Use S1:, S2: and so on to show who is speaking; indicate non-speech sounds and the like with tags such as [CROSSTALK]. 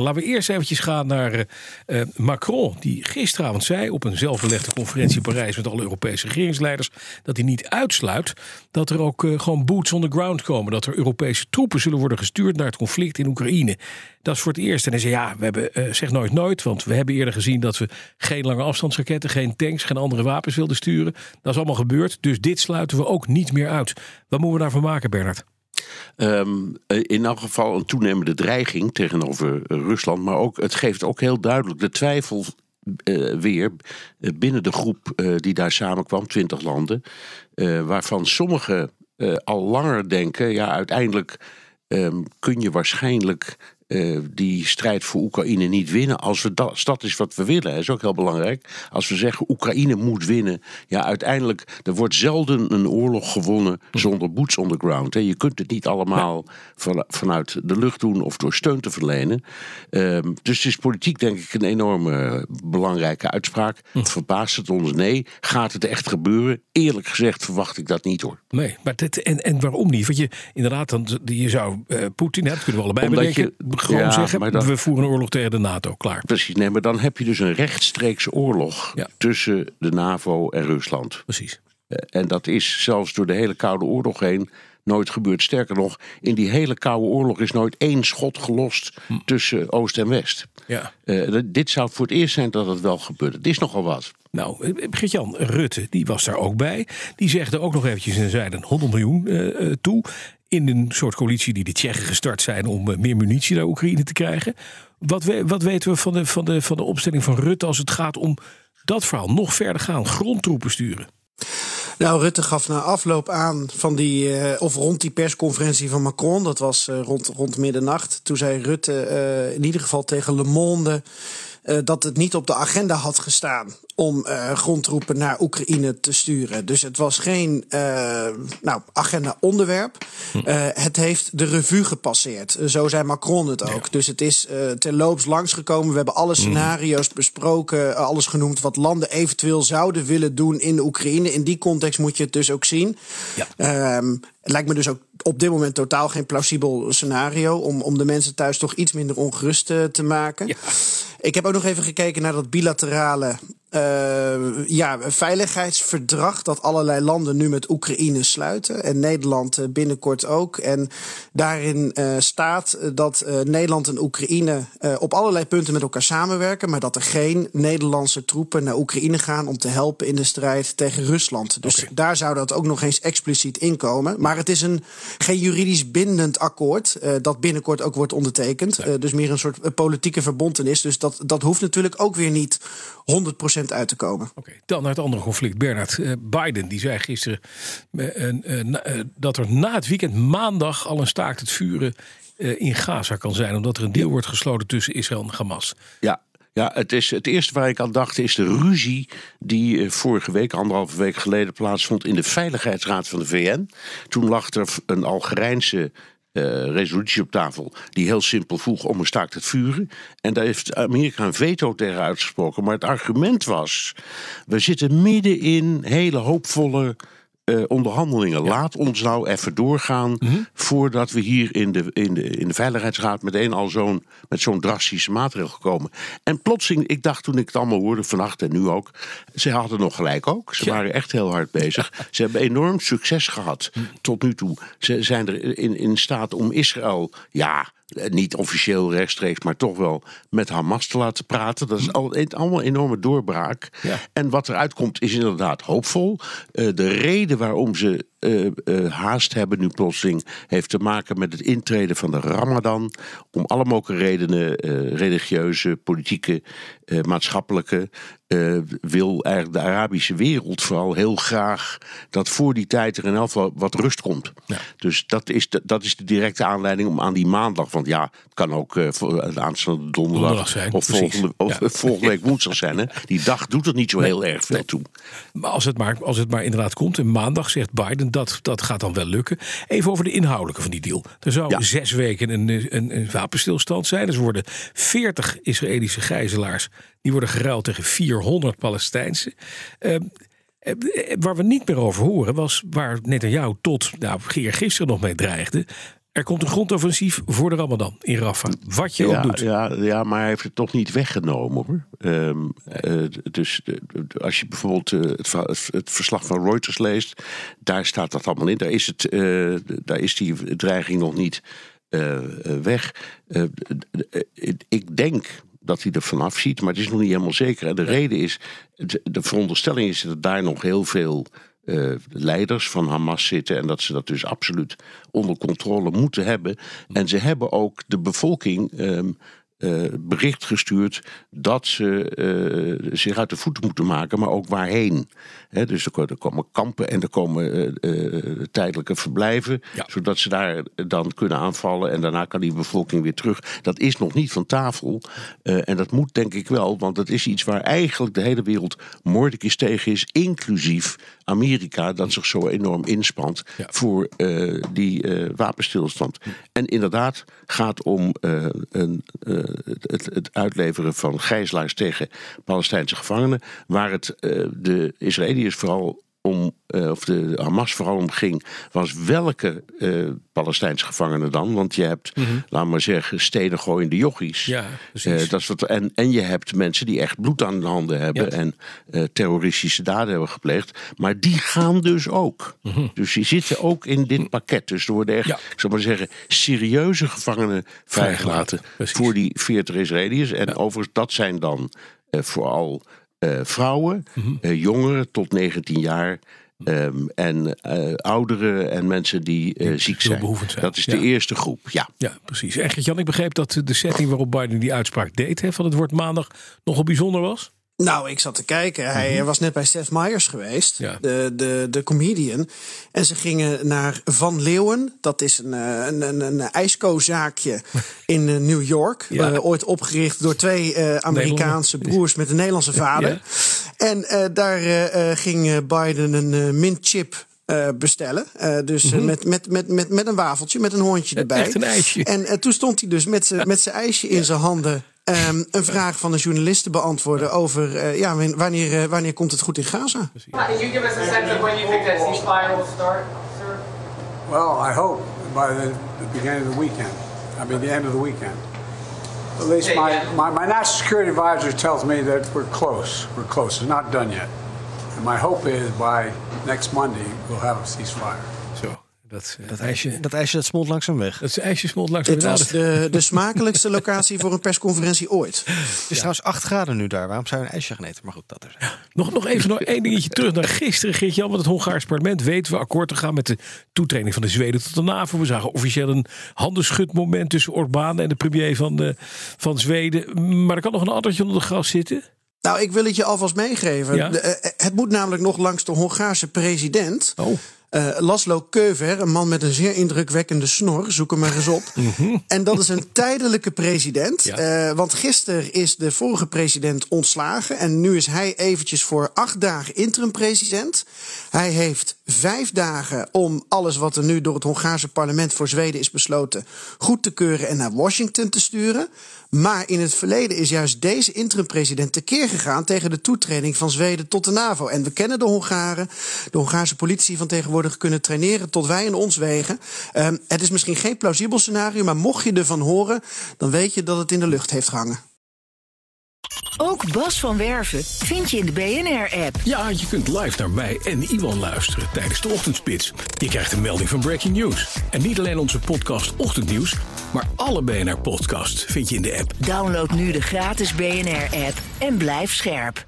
S1: Laten we eerst eventjes gaan naar eh, eh, Macron, die gisteravond zei op een zelfbelegde conferentie in Parijs met alle Europese regeringsleiders dat hij niet uitsluit dat er ook eh, gewoon boots on the ground komen, dat er Europese troepen zullen worden gestuurd naar het conflict in Oekraïne. Dat is voor het eerst. En hij zei ja, we hebben zeg nooit nooit, want we hebben eerder gezien dat we geen lange afstandsraketten, geen tanks, geen andere wapens wilden sturen. Dat is allemaal gebeurd, dus dit sluiten we ook niet meer uit. Wat moeten we daarvan maken, Bernard?
S2: Um, in elk geval een toenemende dreiging tegenover Rusland. Maar ook, het geeft ook heel duidelijk de twijfel uh, weer binnen de groep die daar samenkwam, 20 landen. Waarvan sommigen al langer denken: ja, uiteindelijk um, kun je waarschijnlijk uh, die strijd voor Oekraïne niet winnen. Als we dat, dat is wat we willen, dat is ook heel belangrijk. Als we zeggen Oekraïne moet winnen, ja, uiteindelijk, er wordt zelden een oorlog gewonnen zonder boots on the ground. Hè. Je kunt het niet allemaal van, vanuit de lucht doen of door steun te verlenen. Um, dus het is politiek, denk ik, een enorme belangrijke uitspraak. Hm. Verbaast het ons? Nee. Gaat het echt gebeuren? Eerlijk gezegd verwacht ik dat niet hoor.
S1: Nee, maar dit, en, en waarom niet? Want je inderdaad, dan, je zou uh, Poetin, dat kunnen we allebei
S2: Omdat
S1: bedenken.
S2: Je,
S1: gewoon
S2: Ja,
S1: zeggen,
S2: dan-
S1: we voeren een oorlog tegen de NATO, klaar.
S2: Precies, nee, maar dan heb je dus een rechtstreekse oorlog
S1: Ja.
S2: tussen de NAVO en Rusland.
S1: Precies.
S2: Eh, En dat is zelfs door de hele Koude Oorlog heen nooit gebeurd. Sterker nog, in die hele Koude Oorlog is nooit één schot gelost
S1: Hm.
S2: tussen Oost en West.
S1: Ja.
S2: Eh, dit zou voor het eerst zijn dat het wel gebeurt. Het is nogal wat.
S1: Nou, eh, Geert-Jan Rutte, die was daar ook bij. Die zegde ook nog eventjes en zeiden 100 miljoen toe. In een soort coalitie die de Tsjechen gestart zijn om eh, meer munitie naar Oekraïne te krijgen. Wat, we- wat weten we van de, van, de, van de opstelling van Rutte als het gaat om dat verhaal? Nog verder gaan, grondtroepen sturen.
S3: Nou, Rutte gaf na afloop aan van die, eh, of rond die persconferentie van Macron, dat was eh, rond, rond middernacht. Toen zei Rutte in ieder geval tegen Le Monde dat het niet op de agenda had gestaan om eh, grondtroepen naar Oekraïne te sturen. Dus het was geen eh, nou, agenda-onderwerp. Eh, het heeft de revue gepasseerd. Zo zei Macron het ook. Dus het is terloops langsgekomen. We hebben alle scenario's besproken, alles genoemd wat landen eventueel zouden willen doen in de Oekraïne. In die context moet je het dus ook zien.
S1: Ja.
S3: Ehm, het lijkt me dus ook op dit moment totaal geen plausibel scenario om, om de mensen thuis toch iets minder ongerust eh, te maken.
S1: Ja.
S3: Ik heb ook nog even gekeken naar dat bilaterale eh, ja, veiligheidsverdrag dat allerlei landen nu met Oekraïne sluiten. En Nederland eh, binnenkort ook. En daarin staat dat Nederland en Oekraïne op allerlei punten met elkaar samenwerken. Maar dat er geen Nederlandse troepen naar Oekraïne gaan om te helpen in de strijd tegen Rusland. Dus daar zou dat ook nog eens expliciet inkomen. Maar het is een, geen juridisch bindend akkoord eh, dat binnenkort ook wordt ondertekend. Eh, dus meer een soort eh, politieke verbontenis. Dus dat, dat hoeft natuurlijk ook weer niet 100% uit te komen.
S1: Oké, dan naar het andere conflict. Bernard, eh, Biden die zei gisteren na- dat er na het weekend maandag al een staakt het vuren eh, in Gaza kan zijn. Omdat er een deal wordt gesloten tussen Israël en Hamas.
S2: Ja, ja het, is, het eerste waar ik aan dacht is de ruzie die eh, vorige week, anderhalve week geleden, plaatsvond in de Veiligheidsraad van de VN. Toen lag er een Algerijnse eh, resolutie op tafel die heel simpel vroeg om een staakt het vuren. En daar heeft Amerika een veto tegen uitgesproken. Maar het argument was, we zitten midden in hele hoopvolle eh, onderhandelingen. Laat ons nou even doorgaan voordat we hier in de, in de, in de Veiligheidsraad meteen al zo'n, met zo'n drastische maatregel komen. En plotseling, ik dacht toen ik het allemaal hoorde vannacht en nu ook, ze hadden nog gelijk ook. Ze
S1: Ja.
S2: waren echt heel hard bezig. Ze hebben enorm succes gehad tot nu toe. Ze zijn er in, in staat om Israël, ja, niet officieel rechtstreeks, maar toch wel met Hamas te laten praten. Dat is al, allemaal een enorme doorbraak.
S1: Ja.
S2: En wat eruit komt is inderdaad hoopvol. Eh, de reden waarom ze eh, eh, haast hebben nu plotseling heeft te maken met het intreden van de Ramadan. Om alle mogelijke redenen, eh, religieuze, politieke, maatschappelijke, wil eigenlijk de Arabische wereld vooral heel graag dat voor die tijd er in elk geval wat rust komt. Dus dat is, de, dat is de directe aanleiding om aan die maandag, want ja, het kan ook de aanstaande donderdag,
S1: Donderdag zijn,
S2: of
S1: precies.
S2: volgende, of
S1: Ja. [LAUGHS]
S2: volgende week woensdag zijn. Hè? Die dag doet er niet zo heel erg veel toe.
S1: Maar als het maar, als het maar inderdaad komt, en maandag zegt Biden, dat, dat gaat dan wel lukken. Even over de inhoudelijke van die deal. Er zou
S2: Ja.
S1: zes weken een, een, een wapenstilstand zijn. Dus er worden 40 Israëlische gijzelaars, die worden geruild tegen 400 Palestijnse. Eh, eh, waar we niet meer over horen, was waar Netanyahu tot nou, gisteren nog mee dreigde. Er komt een grondoffensief voor de Ramadan in Rafah. Wat je ook
S2: Ja,
S1: doet.
S2: ja, ja, maar hij heeft het toch niet weggenomen hoor. Ehm, eh, dus als je bijvoorbeeld eh, het, verslag van Reuters leest, daar staat dat allemaal in. Daar is, het, eh, daar is die dreiging nog niet weg. Ik denk dat hij er vanaf ziet, maar het is nog niet helemaal zeker. En de reden is, de, de veronderstelling is dat daar nog heel veel eh, leiders van Hamas zitten. En dat ze dat dus absoluut onder controle moeten hebben. En ze hebben ook de bevolking. ehm, eh, bericht gestuurd dat ze eh, zich uit de voeten moeten maken, maar ook waarheen. Dus er, ko- komen kampen en er komen tijdelijke verblijven,
S1: Ja.
S2: zodat ze daar dan kunnen aanvallen en daarna kan die bevolking weer terug. Dat is nog niet van tafel en dat moet denk ik wel, want dat is iets waar eigenlijk de hele wereld moordelijk tegen is, inclusief Amerika, dat zich zo enorm inspant
S1: Ja.
S2: voor eh, die eh, wapenstilstand. En inderdaad gaat om eh, een, het, het uitleveren van gijzelaars tegen Palestijnse gevangenen, waar het de Israëliërs vooral om, eh, of de Hamas vooral om ging, was welke eh, Palestijnse gevangenen dan? Want je hebt, laat maar zeggen, stenen gooiende jochies.
S1: Ja.
S2: Eh, dat is wat, en, en je hebt mensen die echt bloed aan de handen hebben
S1: Ja.
S2: en terroristische daden hebben gepleegd. Maar die gaan dus ook. Dus die zitten ook in dit pakket. Dus er worden echt,
S1: Ja.
S2: ik zal maar zeggen, serieuze gevangenen vrijgelaten
S1: precies.
S2: voor die 40 Israëliërs. En overigens, dat zijn dan vooral eh, vrouwen, eh, jongeren tot 19 jaar. ehm, en eh, ouderen en mensen die ziek zijn. Dat is
S1: Ja.
S2: de eerste groep, ja.
S1: Ja, precies. En Gert-Jan, ik begreep dat de setting waarop Biden die uitspraak deed... Hè, van het woord maandag nogal bijzonder was.
S3: Nou, ik zat te kijken. Hij was net bij Seth Meyers geweest,
S1: Ja.
S3: de, de, de comedian. En ze gingen naar Van Leeuwen. Dat is een, eh, een, een, een ijsko-zaakje [LAUGHS] in eh, New York.
S1: Ja.
S3: Eh, ooit opgericht door twee Amerikaanse broers met een Nederlandse vader.
S1: Ja.
S3: En daar ging Biden een mintchip eh, bestellen. Dus eh, met, met, met, met, met een wafeltje, met een hondje erbij.
S1: Mhm. echt een ijsje.
S3: En toen stond hij dus met zijn met zijn ijsje in zijn handen. Ehm, een vraag van een journalist te beantwoorden over eh, ja, wan- wanneer, eh, wanneer komt het goed in Gaza?
S4: Can you give us a sense of when you think that ceasefire will start, sir?
S5: Well, I hope by the, the beginning of the weekend. I mean, the end of the weekend. At least my, my, my national security advisor tells me that we're close. We're close. It's not done yet. And my hope is by next Monday we'll have a ceasefire.
S1: Dat, eh,
S6: Dat ijsje, dat ijsje dat smolt langzaam weg.
S1: dat ijsje smolt langs
S3: Dit was de, de smakelijkste locatie voor een persconferentie ooit.
S6: Het is trouwens 8 graden nu daar. Waarom zou je een ijsje gaan eten? Maar goed, dat is.
S1: Nog, nog even nog één dingetje terug naar gisteren, Geert-Jan. Want het Hongaars parlement weten we akkoord te gaan met de toetreding van de Zweden tot de NAVO. We zagen officieel een handenschudmoment tussen Orbán en de premier van, de, van Zweden. Maar er kan nog een addertje onder de gras zitten.
S3: Nou, ik wil het je alvast meegeven.
S1: Ja?
S3: De, eh, het moet namelijk nog langs de Hongaarse president.
S1: Oh.
S3: Eh, Laszlo Keuver, een man met een zeer indrukwekkende snor, zoek hem maar eens op. [LAUGHS] En dat is een tijdelijke president.
S1: Mhm. Ja.
S3: Eh, want gisteren is de vorige president ontslagen. En nu is hij eventjes voor acht dagen interim-president. Hij heeft vijf dagen om alles wat er nu door het Hongaarse parlement voor Zweden is besloten goed te keuren en naar Washington te sturen. Maar in het verleden is juist deze interim-president tekeer gegaan tegen de toetreding van Zweden tot de NAVO. En we kennen de Hongaren. De Hongaarse politie van tegenwoordig kunnen traineren tot wij in ons wegen. Ehm, het is misschien geen plausibel scenario, maar mocht je ervan horen, dan weet je dat het in de lucht heeft gehangen.
S7: Ook Bas van Werven vind je in de BNR-app.
S1: Ja, je kunt live naar mij en Iwan luisteren tijdens de ochtendspits. Je krijgt een melding van Breaking News. En niet alleen onze podcast Ochtendnieuws, maar alle BNR-podcasts vind je in de app.
S7: Download nu de gratis BNR-app en blijf scherp.